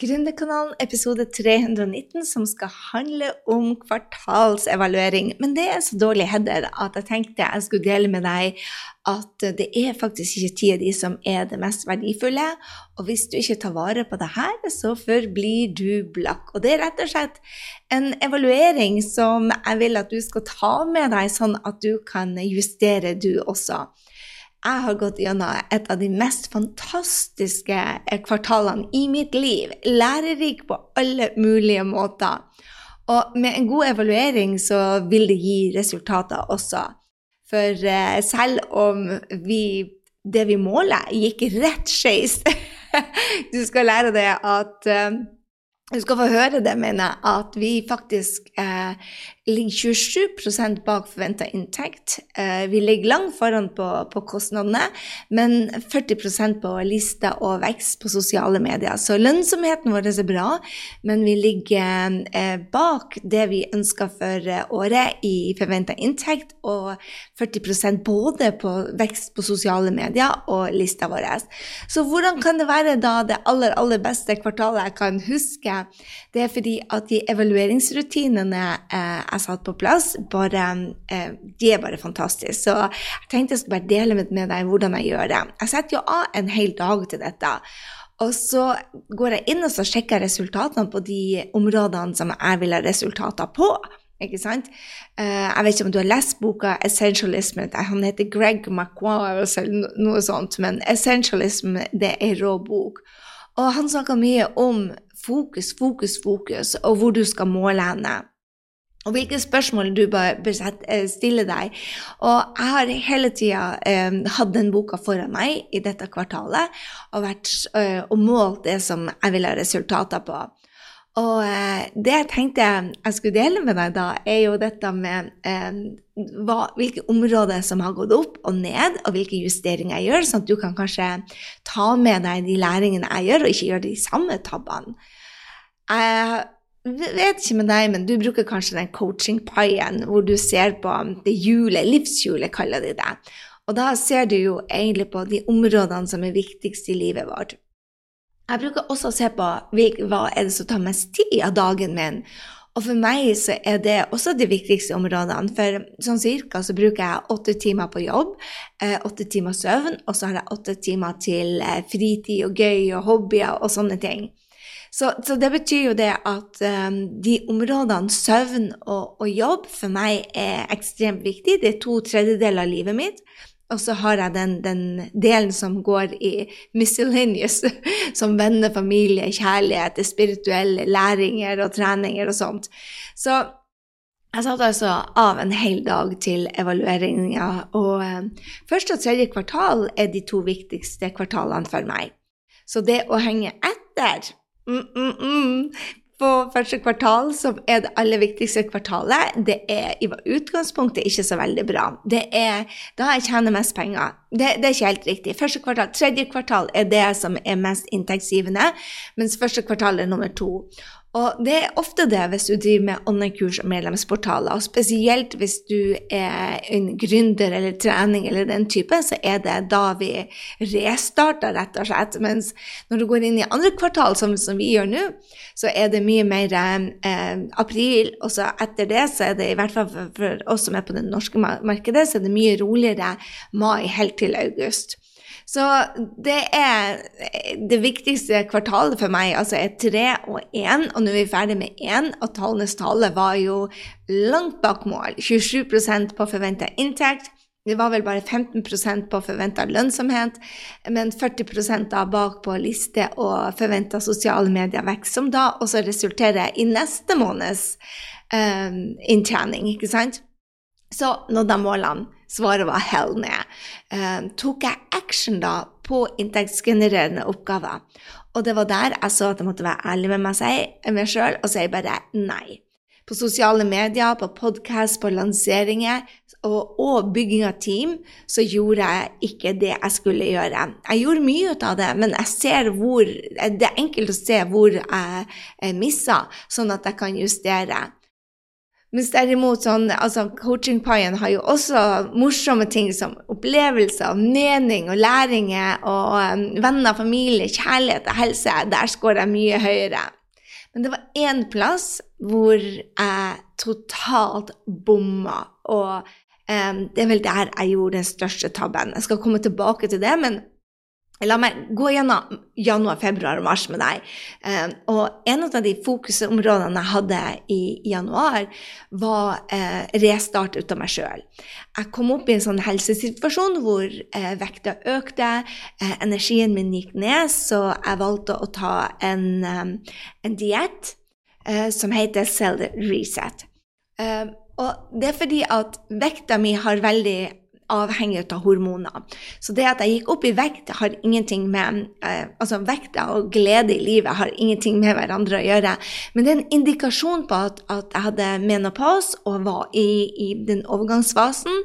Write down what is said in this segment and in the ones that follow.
Gründerkanalen episode 319 som skal handle om kvartalsevaluering. Men det er så dårlig header at jeg tenkte jeg skulle dele med deg at det er faktisk ikke tida di som er det mest verdifulle. Og hvis du ikke tar vare på det her, så forblir du blakk. Og det er rett og slett en evaluering som jeg vil at du skal ta med deg, sånn at du kan justere, du også jeg har gått gjennom et av de mest fantastiske kvartalene i mitt liv. Lærerik på alle mulige måter. Og med en god evaluering så vil det gi resultater også. For eh, selv om vi, det vi måler, gikk rett skeis Du skal lære deg at eh, du skal få høre det, mener jeg, at vi faktisk eh, ligger 27% bak forventa inntekt. Eh, vi ligger langt foran på, på, kostnadene, men 40% på lista og vekst på sosiale medier. Så lønnsomheten vår er bra, men vi ligger eh, bak det vi ønsker for året i forventa inntekt, og 40% både på vekst på sosiale medier og lista vår. Så hvordan kan det være da det aller, aller beste kvartalet jeg kan huske? det er fordi at de evalueringsrutinene eh, jeg satt på plass, bare, eh, de er bare fantastiske. Så jeg tenkte jeg skulle bare dele med, deg hvordan jeg gjør det. Jeg setter jo av en hel dag til dette. Og så går jeg inn og så sjekker resultatene på de områdene som jeg vil ha resultater på. Ikke sant? Uh, jeg vet ikke om du har lest boka 'Essentialism'. Han heter Greg McQuarr eller noe sånt, men 'Essentialism' det er rå bok. Og han snakker mye om fokus, fokus, fokus, og hvor du skal måle henne. Og hvilke spørsmål du bør eh, stille deg. Og jeg har hele tida eh, hatt den boka foran meg i dette kvartalet og, vært, eh, og målt det som jeg vil ha resultater på. Og eh, det jeg tenkte jeg skulle dele med deg da, er jo dette med eh, hva, hvilke områder som har gått opp og ned, og hvilke justeringer jeg gjør, sånn at du kan kanskje ta med deg de læringene jeg gjør, og ikke gjøre de samme tabbene. Jeg vet ikke med deg, men du bruker kanskje den coaching-paien hvor du ser på det hjulet, livshjulet, kaller de det. Og da ser du jo egentlig på de områdene som er viktigst i livet vårt. Jeg bruker også å se på hva er det som tar mest tid av dagen min. Og for meg så er det også de viktigste områdene. For sånn cirka så bruker jeg åtte timer på jobb, eh, åtte timer søvn, og så har jeg åtte timer til eh, fritid og gøy og hobbyer og sånne ting. Så, så det betyr jo det at um, de områdene søvn og, og, jobb for meg er ekstremt viktig. Det er to tredjedeler av livet mitt. Og så har jeg den, den, delen som går i miscellaneous, som venner, familie, kjærlighet, spirituelle læringer og treninger og sånt. Så jeg satte altså av en hel dag til evalueringa, og eh, første og tredje kvartal er de to viktigste kvartalene for meg. Så det å henge etter mm, mm, mm, på første kvartal, som er det aller viktigste kvartalet, det er i utgangspunktet ikke så veldig bra. Det er da jeg tjener mest penger. Det, det, er ikke helt riktig. Første kvartal, Tredje kvartal er det som er mest inntektsgivende, mens første kvartal er nummer to. Og det er ofte det hvis du driver med online-kurs og medlemsportaler, og spesielt hvis du er en gründer eller trening eller den type, så er det da vi restarter, rett og slett. Mens når du går inn i andre kvartal, som, som vi gjør nå, så er det mye mer eh, april, og så etter det så er det i hvert fall for, for oss som er på det norske markedet, så er det mye roligere mai helt til august. Så det er det viktigste kvartalet for meg, altså er tre og én, og nå er vi ferdig med én, og tallenes tale var jo langt bak mål. 27% på forventa inntekt. Det var vel bare 15% på forventa lønnsomhet, men 40% da bak på liste og forventa sosiale medier-vekst, som da også resulterer i neste måneds um, inntjening, ikke sant? Så nådde jeg målene. Svaret var hell ned. Uh, tok jeg action da på inntektsgenererende oppgaver? Og det var der jeg så at jeg måtte være ærlig med meg, sjøl og si bare nei. På sosiale medier, på podkast, på lanseringer og, og, bygging av team, så gjorde jeg ikke det jeg skulle gjøre. Jeg gjorde mye ut av det, men hvor, det er enkelt å se hvor jeg, jeg missa, sånn at jeg kan justere. Mens derimot sånn, altså coachingpaien har jo også morsomme ting som opplevelser, mening og læringer og um, venner, familie, kjærlighet og helse. Der scorer jeg mye høyere. Men det var én plass hvor jeg totalt bomma. Og um, det er vel der jeg gjorde den største tabben. Jeg skal komme tilbake til det, men La meg gå gjennom januar, februar og mars med deg. Eh, og en av de fokusområdene jeg hadde i januar, var eh, restart ut av meg sjøl. Jeg kom opp i en sånn helsesituasjon hvor eh, vekta økte, eh, energien min gikk ned, så jeg valgte å ta en, um, en diett eh, som heter Cell Reset. og det er fordi at vekta mi har veldig avhengig av hormoner. Så det at jeg gikk opp i vekt, har ingenting med eh, Altså vekta og glede i livet har ingenting med hverandre å gjøre. Men det er en indikasjon på at, at jeg hadde menopause og var i, i den overgangsfasen.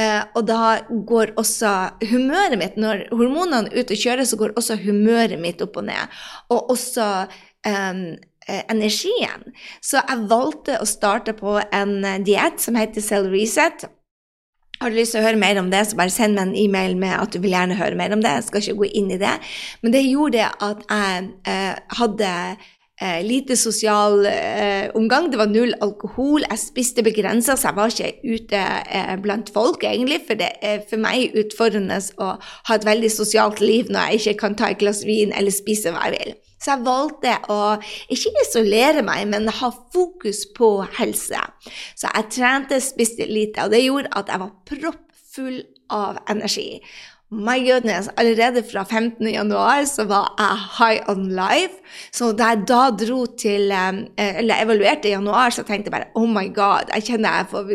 Eh, og da går også humøret mitt Når hormonene er ute og kjører, så går også humøret mitt opp og ned. Og også eh, energien. Så jeg valgte å starte på en diett som heter Cell Reset. Har du lyst til å høre mer om det, så bare send meg en e-mail med at du vil gjerne høre mer om det. Jeg skal ikke gå inn i det. Men det gjorde at jeg eh, hadde eh, lite sosial eh, omgang. Det var null alkohol. Jeg spiste begrensa, så jeg var ikke ute eh, blant folk, egentlig. For det er for meg utfordrende å ha et veldig sosialt liv når jeg ikke kan ta et glass vin eller spise hva jeg vil. Så jeg valgte å ikke isolere meg, men ha fokus på helse. Så jeg trente, spiste lite, og det gjorde at jeg var proppfull av energi. My goodness, allerede fra 15. januar så var jeg high on life. Så da jeg da dro til eh, Eller evaluerte i januar, så tenkte jeg bare oh my god, jeg kjenner jeg får,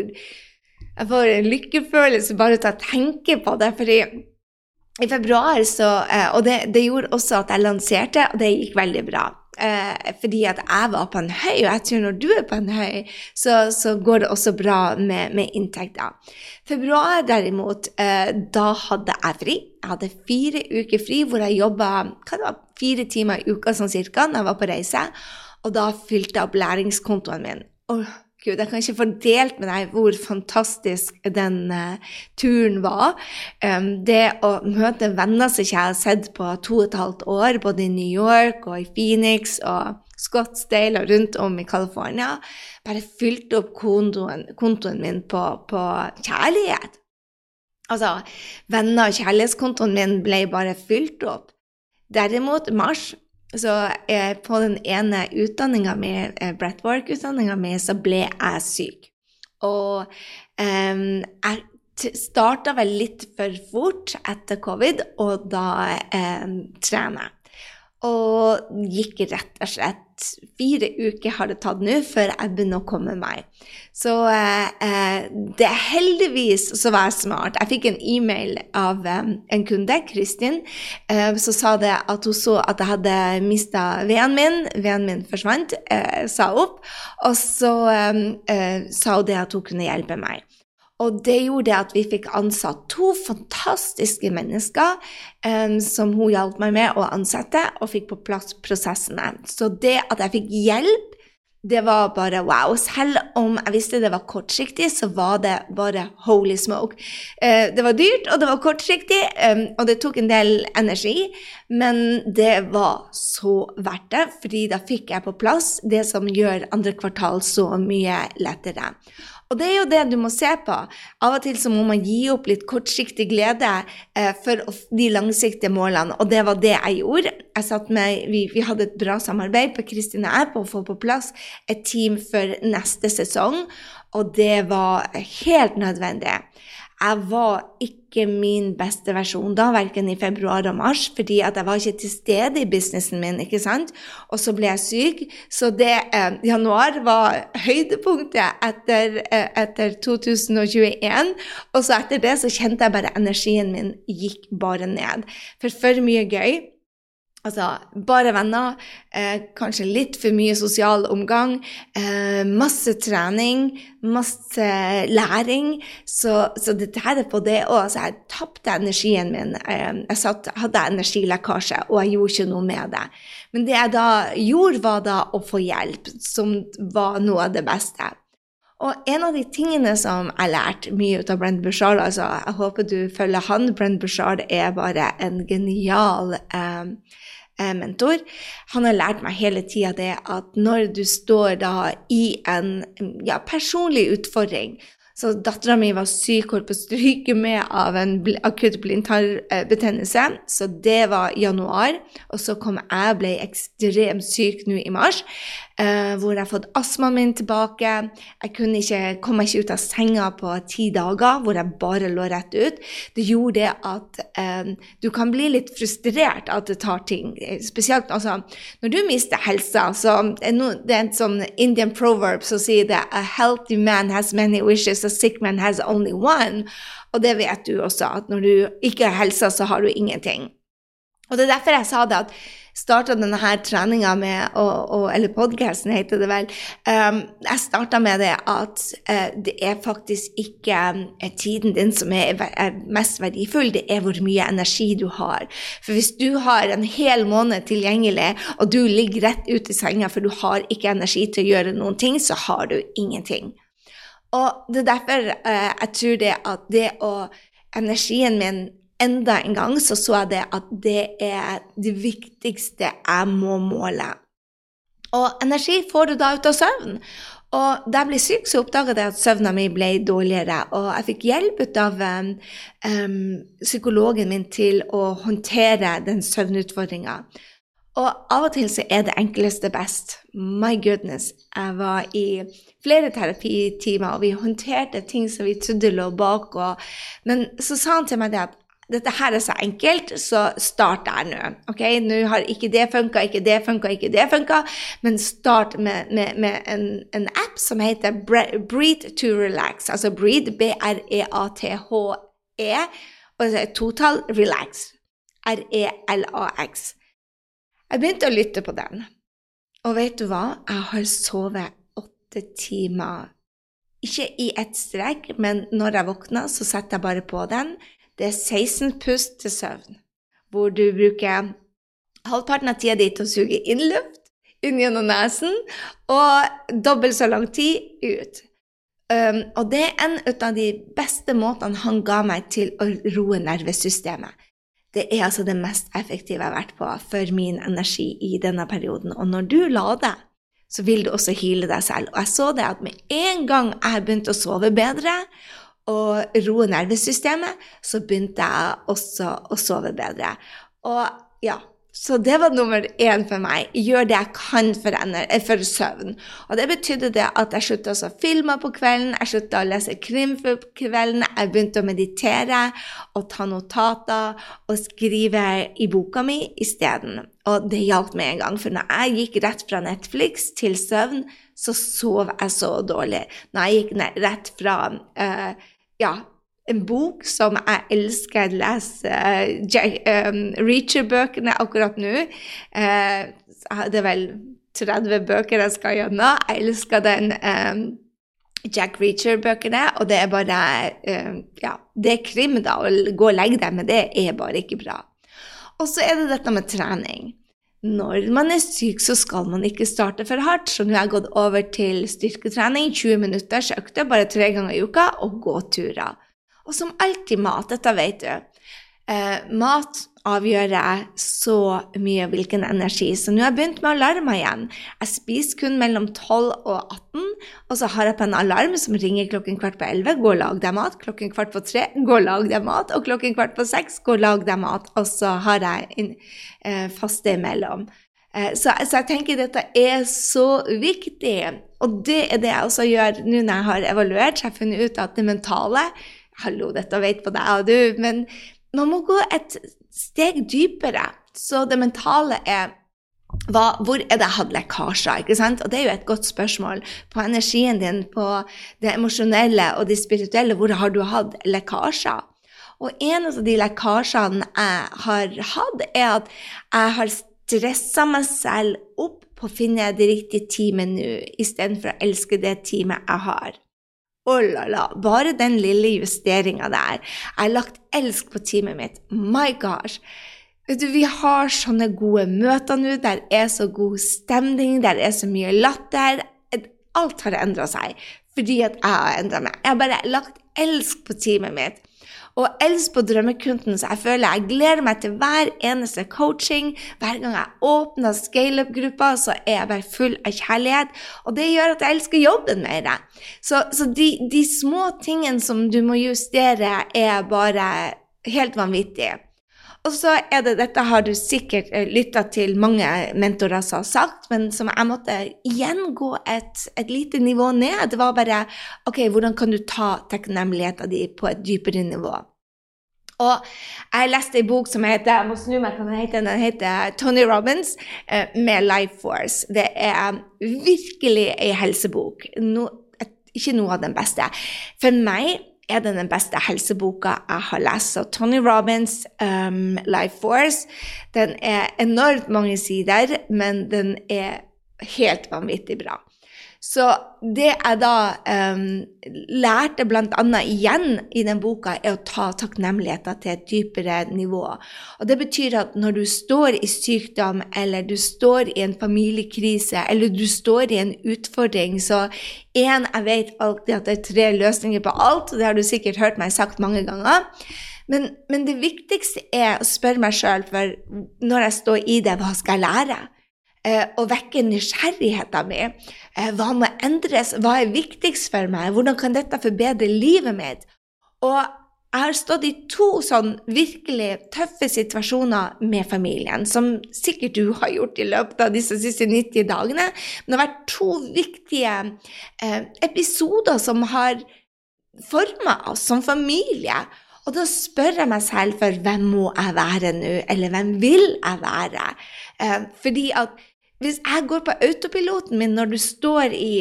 jeg får en lykkefølelse bare til å tenke på det. fordi i februar så eh, Og det, det, gjorde også at jeg lanserte, og det gikk veldig bra. Eh, fordi at jeg var på en høy, og jeg tror når du er på en høy, så, så går det også bra med, med inntekter. Februar derimot, eh, da hadde jeg fri. Jeg hadde fire uker fri hvor jeg jobba fire timer i uka sånn cirka når jeg var på reise. Og da fylte jeg opp læringskontoen min. Og Gud, jeg kan ikke få delt med deg hvor fantastisk den uh, turen var. Um, det å møte venner som jeg har sett på to og et halvt år, både i New York og i Phoenix og Scottsdale og rundt om i California, bare fylte opp kontoen, kontoen min på, på kjærlighet. Altså, venner og kjærlighetskontoen min ble bare fylt opp. Derimot, mars så eh, på den ene utdanninga mi, eh, Brettwork-utdanninga mi, så ble jeg syk. Og eh, jeg starta vel litt for fort etter covid, og da eh, trener jeg. Og gikk rett og slett fire uker har det tatt nå før jeg begynner å komme meg. Så eh, eh, det er heldigvis så var jeg smart. Jeg fikk en e-mail av eh, en kunde, Kristin, eh, som sa det at hun så at jeg hadde mista veden min. Veden min forsvant, eh, sa opp. Og så eh, sa hun det at hun kunne hjelpe meg. Og det gjorde at vi fikk ansatt to fantastiske mennesker um, som hun hjalp meg med å ansette, og fikk på plass prosessene. Så det at jeg fikk hjelp, det var bare wow. Selv om jeg visste det var kortsiktig, så var det bare holy smoke. Uh, det var dyrt, og det var kortsiktig, um, og det tok en del energi, men det var så verdt det, fordi da fikk jeg på plass det som gjør andre kvartal så mye lettere. Og det er jo det du må se på. Av og til så må man gi opp litt kortsiktig glede eh, for de langsiktige målene, og det var det jeg gjorde. Jeg med, vi, vi, hadde et bra samarbeid på Kristin og jeg på å få på plass et team for neste sesong, og det var helt nødvendig jeg var ikke min beste versjon da, verken i februar og mars, fordi at jeg var ikke til stede i businessen min, ikke sant? Og så ble jeg syk. Så det eh, januar var høydepunktet etter, eh, etter 2021. Og så etter det så kjente jeg bare energien min gikk bare ned. For for mye gøy. Altså bare venner, eh, kanskje litt for mye sosial omgang, eh, masse trening, masse læring. Så, så dette her er på det òg. Altså, jeg tapte energien min. Eh, jeg satt, hadde energilekkasje, og jeg gjorde ikke noe med det. Men det jeg da gjorde, var da å få hjelp, som var noe av det beste. Og en av de tingene som jeg lærte mye ut av Brent Bushard, altså jeg håper du følger han, Brent Bushard er bare en genial eh mentor. Han har lært meg hele tida det at når du står da i en ja, personlig utfordring, så dattera mi var syk, holdt på å stryke med av en akutt blindtarmbetennelse. Så det var januar. Og så kom jeg ble ekstremt syk nå i mars. Uh, hvor jeg har fått astmaen min tilbake. Jeg kunne ikke, kom meg ikke ut av senga på ti dager, hvor jeg bare lå rett ut. Det gjorde det at um, du kan bli litt frustrert at det tar ting. Spesielt altså, når du mister helsa. Så det er en sånn Indian proverb som sier det A healthy man has many wishes, a sick man has only one. Og det vet du også, at når du ikke har helsa, så har du ingenting. Og det er derfor jeg sa det at starta denne her treninga med, og, og, eller podkasten heter det vel, um, jeg starta med det at uh, det er faktisk ikke um, tiden din som er, er, mest verdifull, det er hvor mye energi du har. For hvis du har en hel måned tilgjengelig, og du ligger rett ut i senga for du har ikke energi til å gjøre noen ting, så har du ingenting. Og det er derfor uh, jeg tror det at det å Energien min enda en gang så så jeg det at det er det viktigste jeg må måle. Og energi får du da ut av søvn. Og da jeg ble syk, så oppdaget jeg at søvna mi ble dårligere. Og jeg fikk hjelp av um, psykologen min til å håndtere den søvnutfordringa. Og av og til så er det enkleste best. My goodness. Jeg var i flere terapitimer, og vi håndterte ting som vi trodde lå bak. Og, men så sa han til meg det at dette her er så enkelt, så start der nå. Ok, Nå har ikke det funka, ikke det funka, ikke det funka, men start med, med, med en, en, app som heter Breathe to Relax. Altså Breathe, B-r-e-a-t-h-e, -E, og total relax. R-e-l-a-x. Jeg begynte å lytte på den, og vet du hva? Jeg har sovet åtte timer. Ikke i ett strekk, men når jeg våkner, så setter jeg bare på den. Det er 16 pust til søvn, hvor du bruker halvparten av tida di til å suge inn luft inn gjennom nesen, og dobbelt så lang tid ut. Um, og det er en av de beste måtene han ga meg til å roe nervesystemet. Det er altså det mest effektive jeg har vært på for min energi i denne perioden. Og når du lader, så vil du også hyle deg selv. Og jeg så det at med en gang jeg begynte å sove bedre, og roe nervesystemet, så begynte jeg også å sove bedre. Og ja, så det var nummer én for meg. Gjør det jeg kan for, eh, for søvn. Og det betydde det at jeg slutta å filme på kvelden, jeg slutta å lese krim på kvelden, jeg begynte å meditere og ta notater og skrive i boka mi isteden. Og det hjalp med en gang, for når jeg gikk rett fra Netflix til søvn, så sov jeg så dårlig. Når jeg gikk rett fra uh, ja, en bok som jeg elsker å lese. Um, Reacher-bøkene akkurat nå. Uh, det er vel 30 bøker jeg skal gjennom. Jeg elsker den um, Jack Reacher-bøkene, og det er bare uh, Ja, det er krim, da. Å gå og legge deg med det er bare ikke bra. Og så er det dette med trening. Når man er syk, så skal man ikke starte for hardt. Så nå har jeg gått over til styrketrening, 20 minutters økter bare tre ganger i uka, og gåturer. Og som alltid mat, dette vet du. Eh, mat avgjør jeg så mye hvilken energi. Så nå har jeg begynt med alarmer igjen. Jeg spiser kun mellom 12 og 18, og så har jeg på en alarm som ringer klokken kvart på 11. Gå og lag deg mat. Klokken kvart på 3, gå og lag deg mat. Og klokken kvart på 6, gå og lag deg mat. Og så har jeg en, eh, faste imellom. Eh, så, så, jeg tenker dette er så viktig. Og det er det jeg også gjør nå når jeg har evaluert. Så jeg har funnet ut at det mentale Hallo, dette vet på deg og du, men man må gå et steg dypere. Så det mentale er hva, hvor er det jeg hadde lekkasjer? ikke sant? Og det er jo et godt spørsmål. På energien din, på det emosjonelle og det spirituelle, hvor har du hatt lekkasjer? Og en av de lekkasjene jeg har hatt, er at jeg har stressa meg selv opp på å finne det riktige teamet nå, istedenfor å elske det teamet jeg har. Oh la la, bare den lille justeringa der. Jeg har lagt elsk på teamet mitt. My gosh. Du, Vi har sånne gode møter nå. Der er så god stemning, der er så mye latter. Alt har endra seg. fordi at jeg har endra meg. Jeg har bare lagt elsk på teamet mitt. Og elsk på drømmekunden, så jeg føler jeg gleder meg til hver eneste coaching. Hver gang jeg åpner scaleup-gruppa, så er jeg bare full av kjærlighet. Og det gjør at jeg elsker jobben mer. Så, så de, de små tingene som du må justere, er bare helt vanvittige. Og så er det dette har du sikkert eh, lytta til mange mentorer som har sagt, men som jeg måtte igjen gå et, et lite nivå ned. Det var bare OK, hvordan kan du ta takknemligheten din på et dypere nivå? Og jeg leste en bok som heter jeg må snu meg, hva den heter, den heter Tony Robins eh, med Life Force. Det er virkelig ei helsebok. No, ikke noe av den beste. For meg er det den beste helseboka jeg har lest. Så Tony Robins um, Life Force den er enormt mange sider, men den er helt vanvittig bra. Så det jeg da um, lærte bl.a. igjen i den boka, er å ta takknemligheten til et dypere nivå. Og Det betyr at når du står i sykdom, eller du står i en familiekrise, eller du står i en utfordring, så én, jeg vet alltid at det er tre løsninger på alt, og det har du sikkert hørt meg sagt mange ganger. Men, men det viktigste er å spørre meg sjøl, for når jeg står i det, hva skal jeg lære? Eh, og vekke nysgjerrigheten min. Eh, hva må endres? Hva er viktigst for meg? Hvordan kan dette forbedre livet mitt? Og jeg har stått i to sånn virkelig tøffe situasjoner med familien, som sikkert du har gjort i løpet av disse siste 90 dagene. Men det har vært to viktige eh, episoder som har forma oss som familie. Og da spør jeg meg selv for hvem må jeg være nå, eller hvem vil jeg være? Eh, fordi at hvis jeg går på autopiloten min når du står i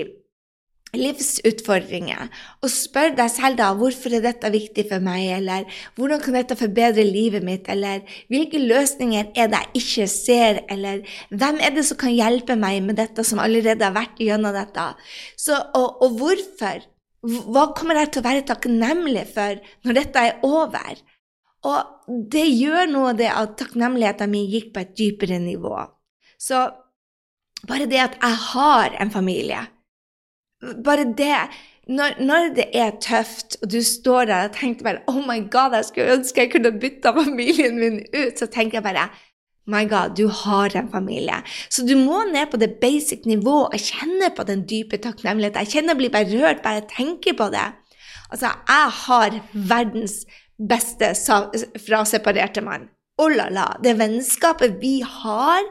livsutfordringer, og spør deg selv da hvorfor er dette viktig for meg, eller hvordan kan dette forbedre livet mitt, eller hvilke løsninger er det jeg ikke ser, eller hvem er det som kan hjelpe meg med dette som allerede har vært gjennom dette, Så, og, og hvorfor? Hva kommer jeg til å være takknemlig for når dette er over? Og det gjør noe det at takknemligheten min gikk på et dypere nivå. Så bare det at jeg har en familie, bare det når, når, det er tøft, og du står der og tenker bare Oh my God, jeg skulle ønske jeg kunne bytta familien min ut, så tenker jeg bare My God, du har en familie. Så du må ned på det basic nivå og kjenne på den dype takknemligheten. Jeg kjenner jeg blir berørt bare jeg tenker på det. Altså, jeg har verdens beste fraseparerte mann oh la la, det vennskapet vi har,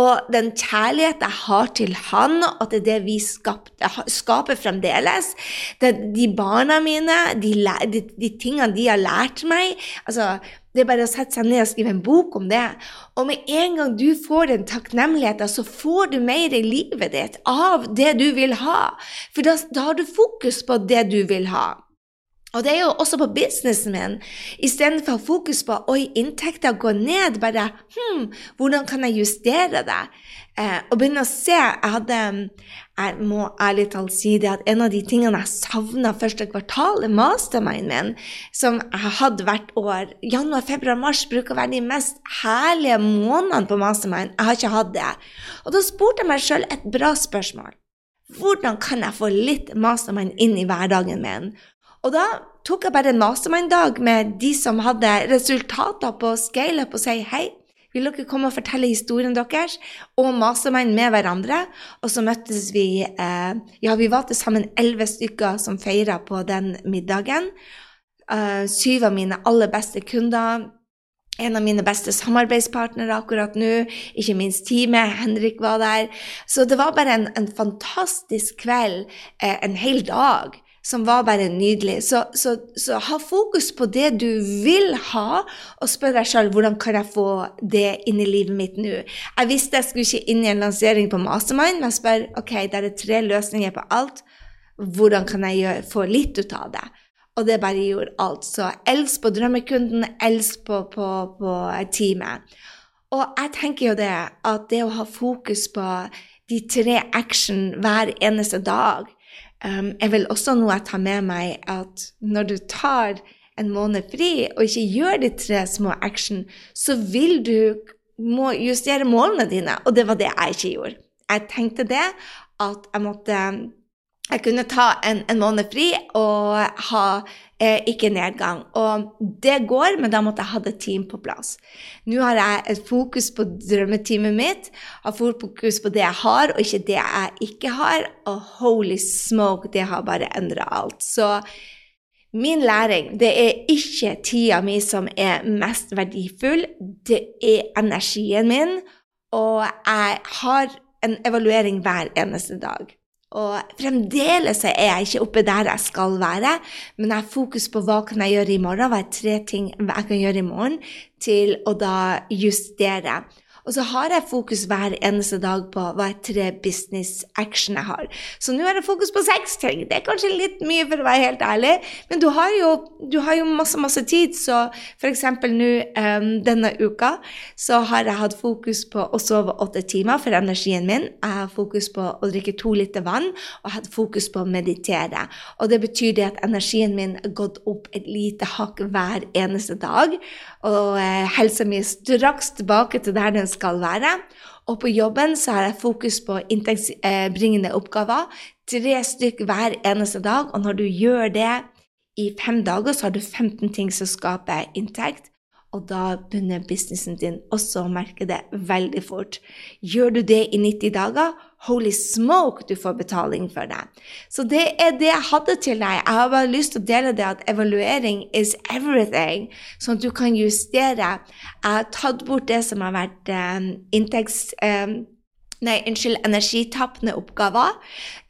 og den kjærligheten jeg har til han, og til det vi skapte, skaper fremdeles det, De barna mine, de, de, de, tingene de har lært meg altså, Det er bare å sette seg ned og skrive en bok om det. Og med en gang du får den takknemligheten, så får du mer i livet ditt av det du vil ha. For da, da har du fokus på det du vil ha. Og det er jo også på businessen min. Istedenfor fokus på oi, inntekter går ned, bare hm, hvordan kan jeg justere det? Eh, og begynne å se Jeg hadde Jeg må ærlig talt si det at en av de tingene jeg savna første kvartal, er mastermind min, som jeg hadde hvert år. Januar, februar, mars bruker å være de mest herlige månedene på mastermind. Jeg har ikke hatt det. Og da spurte jeg meg sjøl et bra spørsmål. Hvordan kan jeg få litt mastermind inn i hverdagen min? Og da tok jeg bare en mastermind-dag med de som hadde resultater på scaleup, og sier hei, vil dere komme og fortelle historien deres og mastermind med hverandre? Og så møttes vi eh, Ja, vi var til sammen elleve stykker som feira på den middagen. Eh, syv av mine aller beste kunder. En av mine beste samarbeidspartnere akkurat nå, ikke minst teamet. Henrik var der. Så det var bare en, en fantastisk kveld, eh, en hel dag som var bare nydelig. Så, så, så, ha fokus på det du vil ha, og spør deg sjøl hvordan kan jeg få det inn i livet mitt nå. Jeg visste jeg skulle ikke inn i en lansering på Mastermind, men jeg spør ok, det er tre løsninger på alt. Hvordan kan jeg gjøre, få litt ut av det? Og det bare gjorde alt. Så elsk på drømmekunden, elsk på, på, på teamet. Og jeg tenker jo det at det å ha fokus på de tre action hver eneste dag um, jeg vil også noe ta med meg, at når du tar en måned fri og ikke gjør de tre små action, så vil du må justere målene dine. Og det var det jeg ikke gjorde. Jeg tenkte det, at jeg måtte jeg kunne ta en, en måned fri og ha eh, ikke nedgang. Og det går, men da måtte jeg ha et team på plass. Nå har jeg et fokus på drømmeteamet mitt, har fokus på det jeg har, og ikke det jeg ikke har. Og holy smoke, det har bare endra alt. Så min læring, det er ikke tida mi som er mest verdifull, det er energien min. Og jeg har en evaluering hver eneste dag. Og fremdeles er jeg ikke oppe der jeg skal være, men jeg har fokus på hva kan jeg gjøre i morgen, hva er tre ting jeg kan gjøre i morgen, til å da justere. Og så har jeg fokus hver eneste dag på hva er tre business action jeg har. Så nå har jeg fokus på seks ting. Det er kanskje litt mye, for å være helt ærlig, men du har jo, du har jo masse, masse tid. Så f.eks. nå um, denne uka så har jeg hatt fokus på å sove åtte timer for energien min. Jeg har fokus på å drikke to liter vann, og jeg har hatt fokus på å meditere. Og det betyr det at energien min har gått opp et lite hakk hver eneste dag. Og eh, helsa mi er straks tilbake til der den skal være. Og på jobben så har jeg fokus på inntektsbringende oppgaver. Tre stykk hver eneste dag. Og når du gjør det i fem dager, så har du 15 ting som skaper inntekt. Og da begynner businessen din også å merke det veldig fort. Gjør du det i 90 dager, holy smoke, du får betaling for det. Så det er det jeg hadde til deg. Jeg har bare lyst til å dele det at evaluering is everything, sånn at du kan justere. Jeg har tatt bort det som har vært um, inntekts... Um, nei, unnskyld, energitappende oppgaver.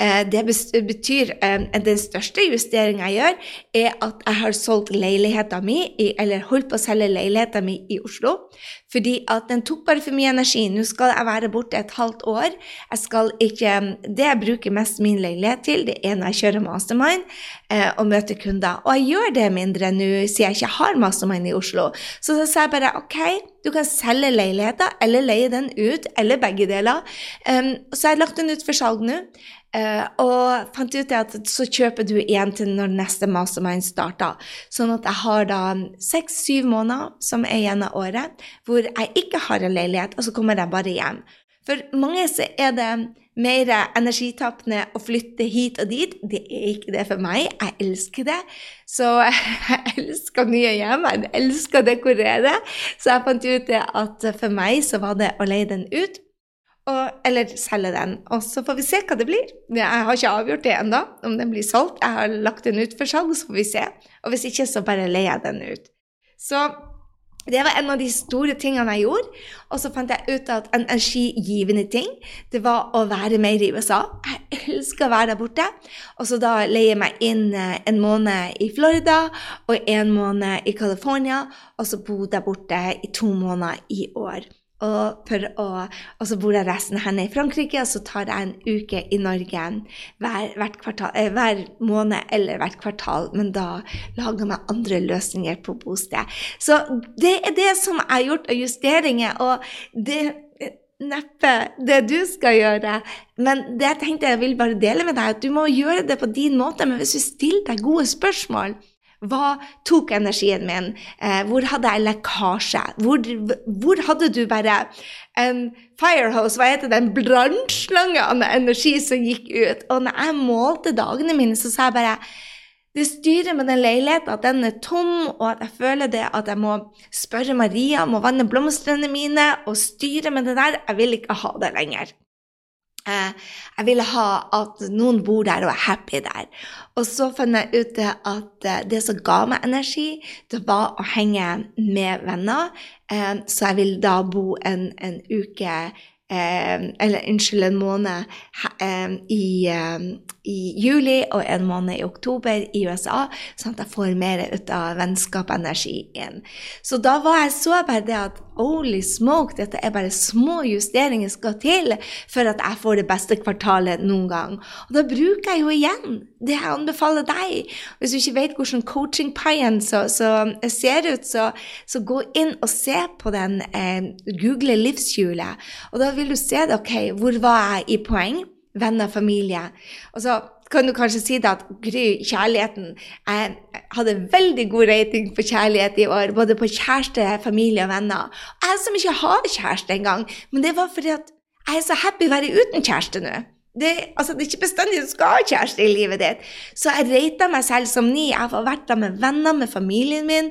Eh, det betyr at Den største justeringa jeg gjør, er at jeg har solgt leiligheta mi, eller holdt på å selge leiligheten min i Oslo. Fordi at den tok bare for mye energi. Nå skal jeg være borte et halvt år. Jeg skal ikke, Det jeg bruker mest min leilighet til, det er når jeg kjører mastermind eh, og møter kunder. Og jeg gjør det mindre nå siden jeg ikke har mastermind i Oslo. Så da sa jeg bare OK, du kan selge leiligheten eller leie den ut, eller begge deler. Um, så jeg har lagt den ut for salg nå. Uh, og fant ut at så kjøper du igjen til når neste mastermind starter. Sånn at jeg har da seks-syv måneder som er igjen av året, hvor jeg ikke har en leilighet, og så kommer jeg bare hjem. For mange så er det mer energitappende å flytte hit og dit. Det er ikke det for meg. Jeg elsker det. Så jeg elsker nye hjem. Jeg elsker å dekorere. Så jeg fant ut at for meg så var det å leie den ut og, eller selge den. Og så får vi se hva det blir. Jeg har ikke avgjort det ennå, om den blir solgt. Jeg har lagt den ut for salg, så får vi se. Og hvis ikke, så bare leier jeg den ut. Så det var en av de store tingene jeg gjorde. Og så fant jeg ut at en energigivende ting, det var å være mer i USA. Jeg elsker å være der borte. Og så da leier jeg meg inn eh, en måned i Florida og en måned i California, og så bodde jeg borte i to måneder i år. Og, å, og, så bor jeg resten her nede i Frankrike, og så tar jeg en uke i Norge hver, kvartal, eh, hver, måned eller hvert kvartal. Men da lager jeg andre løsninger på bosted. Så det er det som er gjort av justeringer. Og det neppe det du skal gjøre. Men det jeg tenkte jeg vil bare dele med deg, at du må gjøre det på din måte. Men hvis du stiller deg gode spørsmål, hva tok energien min? Eh, hvor hadde jeg lekkasje? Hvor, hvor, hadde du bare en firehose, hva heter det, en brannslange av energi som gikk ut? Og når jeg målte dagene mine, så sa jeg bare det styrer med den leiligheten, at den er tom, og at jeg føler det at jeg må spørre Maria om å vanne blomstene mine, og styre med det der. Jeg vil ikke ha det lenger. Eh, jeg ville ha at noen bor der og er happy der. Og så fant jeg ut at eh, det som ga meg energi, det var å henge med venner. Eh, så jeg vil da bo en, en uke Eller unnskyld, en måned i, i, juli og en måned i oktober i USA, sånn at jeg får mer ut av vennskap og energi inn. Så da var jeg så bare det at holy smoke, dette er bare små justeringer skal til for at jeg får det beste kvartalet noen gang. Og da bruker jeg jo igjen det jeg anbefaler deg. Hvis du ikke vet hvordan coachingpaien så ser ut, så, så, gå inn og se på den. Eh, Google livshjulet. Og da vil du se det. Ok, hvor var jeg i poeng? Venner, familie. Og så kan du kanskje si det at Gry, kjærligheten Jeg hadde veldig god rating på kjærlighet i år, både på kjæreste, familie og venner. Jeg som ikke har kjæreste engang. Men det var fordi at jeg er så happy å være uten kjæreste nå. Det, altså, det er ikke bestandig du skal ha kjæreste i livet ditt. Så jeg rata meg selv som ni. Jeg har vært der med venner, med familien min,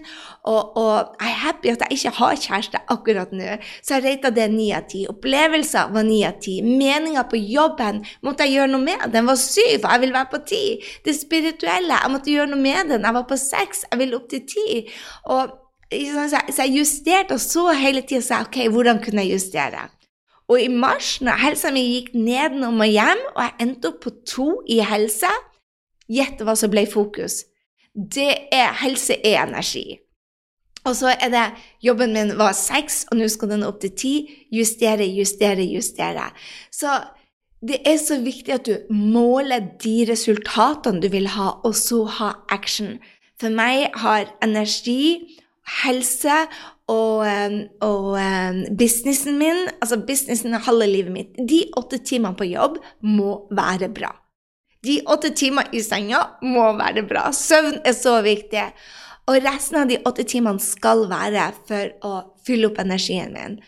og, og, jeg er happy at jeg ikke har kjæreste akkurat nå. Så jeg rata det ni av ti. Opplevelser var ni av ti. Meninga på jobben måtte jeg gjøre noe med. Den var syv, og jeg vil være på ti. Det spirituelle, jeg måtte gjøre noe med den. Jeg var på seks, jeg vil opp til ti. Og så jeg justerte og så hele tida og sa OK, hvordan kunne jeg justere? Og i mars, når helsa mi gikk nedenom og hjem, og jeg endte opp på to i helse, gjett hva som ble fokus. Det er helse er energi. Og så er det jobben min var seks, og nå skal den opp til ti. Justere, justere, justere. Så det er så viktig at du måler de resultatene du vil ha, og så ha action. For meg har energi, helse og, og businessen min, altså businessen er halve livet mitt, de åtte timene på jobb må være bra. De åtte timene i senga må være bra. Søvn er så viktig. Og resten av de åtte timene skal være for å fylle opp energien min.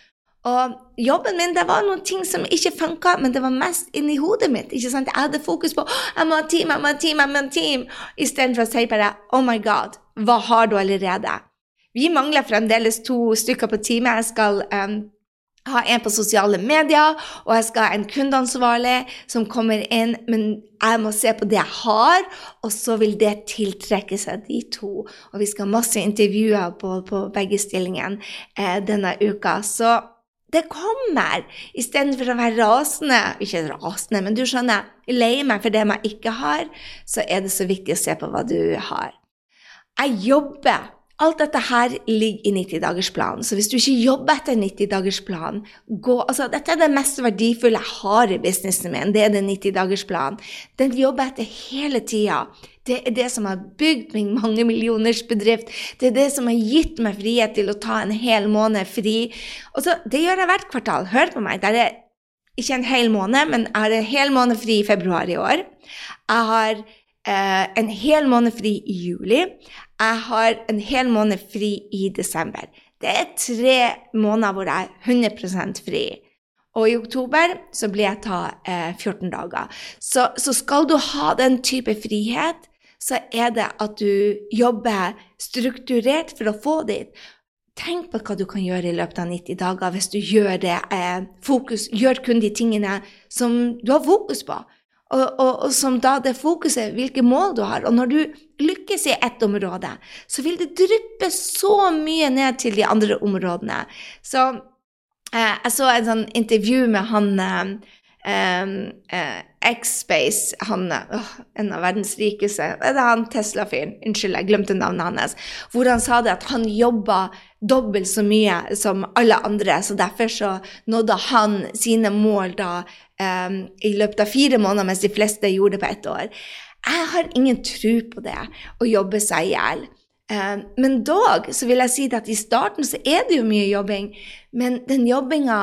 Og jobben min det var noen ting som ikke funka, men det var mest inni hodet mitt. ikke sant? Jeg hadde fokus på jeg må ha team, jeg må ha team, jeg må ha team, istedenfor å si bare oh my god, hva har du allerede? Vi mangler fremdeles to stykker på teamet. Jeg skal um, ha en på sosiale medier, og jeg skal ha en kundeansvarlig som kommer inn. Men jeg må se på det jeg har, og så vil det tiltrekke seg de to. Og vi skal ha masse intervjuer på, på begge stillingene eh, denne uka. Så det kommer, istedenfor å være rasende Ikke rasende, men du skjønner, lei meg for det man ikke har, så er det så viktig å se på hva du har. Jeg jobber Alt dette her ligger i 90-dagersplanen. Så hvis du ikke jobber etter 90-dagersplanen altså Dette er det mest verdifulle jeg har i businessen min. Det er den 90-dagersplanen. Den jobber etter hele tida. Det er det som har bygd min bedrift. Det er det som har gitt meg frihet til å ta en hel måned fri. Og så, Det gjør jeg hvert kvartal. Hør på meg. Det er ikke en hel måned, men jeg har en hel måned fri i februar i år. Jeg har eh, en hel måned fri i juli. Jeg har en hel måned fri i desember. Det er tre måneder hvor jeg er 100% fri. Og i oktober så blir jeg ta eh, 14 dager. Så, så, skal du ha den type frihet, så er det at du jobber strukturert for å få dit. Tenk på hva du kan gjøre i løpet av 90 dager hvis du gjør det. Eh, fokus, gjør kun de tingene som du har fokus på. Og, og, og, som da det fokuset, hvilke mål du har. Og når du lykkes i ett område, så vil det dryppe så mye ned til de andre områdene. Så eh, jeg så en sånn intervju med han eh, eh, X-Space, han oh, en av verdens rikeste Det er han Tesla-fyren, unnskyld, jeg glemte navnet hans. Hvor han sa det at han jobba dobbelt så mye som alle andre, så derfor så nådde han sine mål da um, i løpet av fire måneder, mens de fleste gjorde det på ett år. Jeg har ingen tro på det, å jobbe seg i hjel. Um, men dog så vil jeg si at i starten så er det jo mye jobbing, men den jobbinga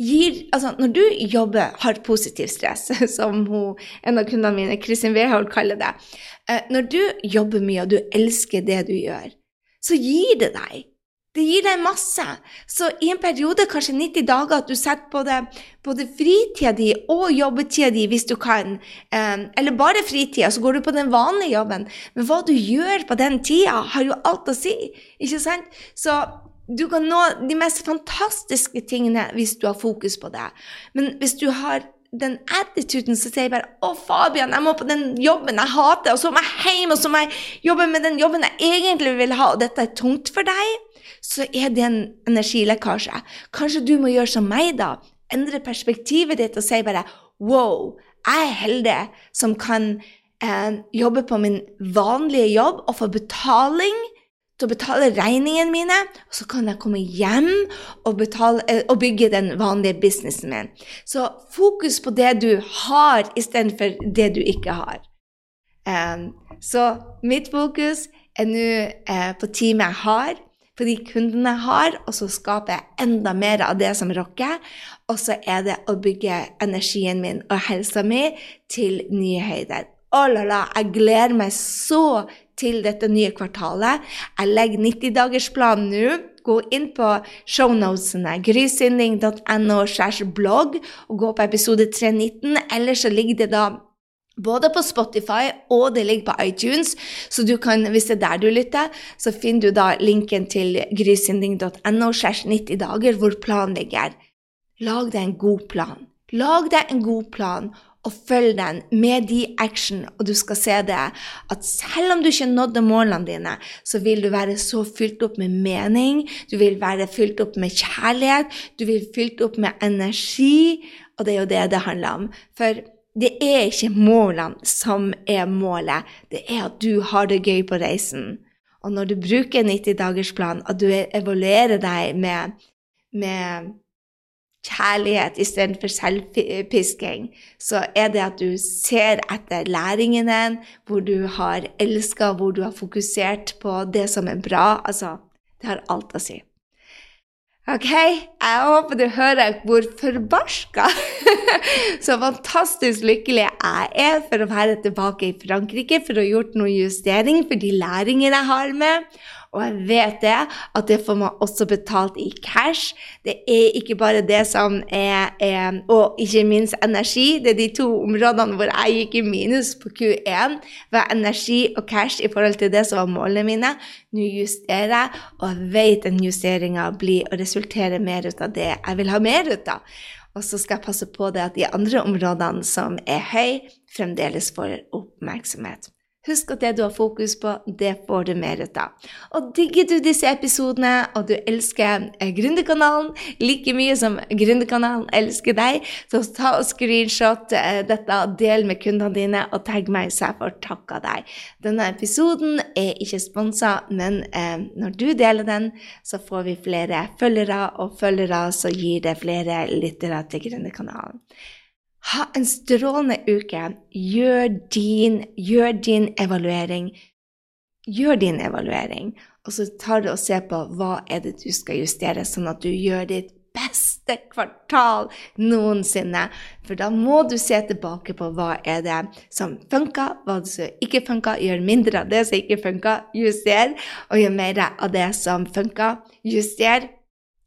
gir Altså, når du jobber, har positiv stress, som hun, en av kundene mine, Kristin Wehold, kaller det uh, Når du jobber mye, og du elsker det du gjør, så gir det deg det gir deg masse. Så i en periode, kanskje 90 dager, at du setter både, både fritida di og jobbetida di hvis du kan, um, eller bare fritida, så går du på den vanlige jobben. Men hva du gjør på den tida, har jo alt å si, ikke sant? Så du kan nå de mest fantastiske tingene hvis du har fokus på det. Men hvis du har den attituden som sier bare 'Å, Fabian, jeg må på den jobben jeg hater', og så må jeg hjem, og så må jeg jobbe med den jobben jeg egentlig vil ha', og dette er tungt for deg', så er det en energilekkasje. Kanskje du må gjøre som meg, da. Endre perspektivet ditt og si bare wow, jeg er heldig som kan eh, jobbe på min vanlige jobb og få betaling til å betale regningene mine, og så kan jeg komme hjem og, betale, eh, og bygge den vanlige businessen min. Så fokus på det du har, istedenfor det du ikke har. Um, så mitt fokus er nå uh, på teamet jeg har, på de kundene jeg har, og så skaper jeg enda mer av det som rocker. Og så er det å bygge energien min og helsa mi til nye høyder. Oh la la, jeg gleder meg så til dette nye kvartalet. Jeg legger 90-dagersplanen nå. gå inn på shownotesene, grysynding.no blogg, og gå på episode 319. Eller så ligger det da både på Spotify og det ligger på iTunes, så du kan, hvis det er der du lytter, så finner du da linken til grysynding.no 90 dager, hvor planen ligger. Lag deg en god plan. Lag deg en god plan, og følg den med de action, og du skal se det at selv om du ikke nådde målene dine, så vil du være så fylt opp med mening, du vil være fylt opp med kjærlighet, du vil fylt opp med energi, og det er jo det det handler om. For det er ikke målene som er målet, det er at du har det gøy på reisen. Og når du bruker 90-dagersplan, at du evaluerer deg med, med kjærlighet istedenfor selvpisking, så er det at du ser etter læringen din, hvor du har elska, hvor du har fokusert på det som er bra. Altså, det har alt å si. Ok, jeg håper du hører hvor forbarska så fantastisk lykkelig jeg er for å være tilbake i Frankrike, for å ha gjort noen justering for de læringene jeg har med. Og jeg vet det, at det får man også betalt i cash. Det er ikke bare det som er, er Og ikke minst energi. Det er de to områdene hvor jeg gikk i minus på Q1. Var energi og cash i forhold til det som var målene mine. Nå justerer jeg, og jeg vet den justeringa blir å resultere mer ut av det jeg vil ha mer ut av. Og så skal jeg passe på det at de andre områdene som er høy, fremdeles får oppmerksomhet. Husk at det du har fokus på, det får du mer ut av. Og digger du disse episodene, og du elsker eh, Gründerkanalen like mye som Gründerkanalen elsker deg, så ta og screenshot eh, dette, del med kundene dine, og tagg meg, så jeg får takka deg. Denne episoden er ikke sponsa, men eh, når du deler den, så får vi flere følgere, og følgere så gir det flere lyttere til Gründerkanalen. Ha en strålende uke. Gjør din, gjør din evaluering. Gjør din evaluering, og så tar du og ser på hva er det du skal justere, sånn at du gjør ditt beste kvartal noensinne. For da må du se tilbake på hva er det som funka, hva som ikke funka. Gjør mindre av det som ikke funka, juster. Og gjør mer av det som funka, juster.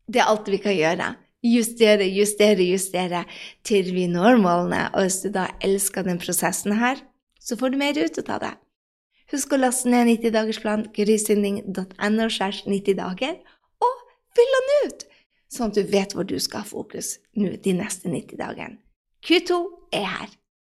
Det er alt vi kan gjøre justere, justere, justere til vi når målene. Og hvis du da elsker den prosessen her, så får du mer ut av det. Husk å laste ned 90-dagersplan grysynding.no 90 dager, og fyll den ut, sånn at du vet hvor du skal ha fokus nå de neste 90 dagene. Q2 er her.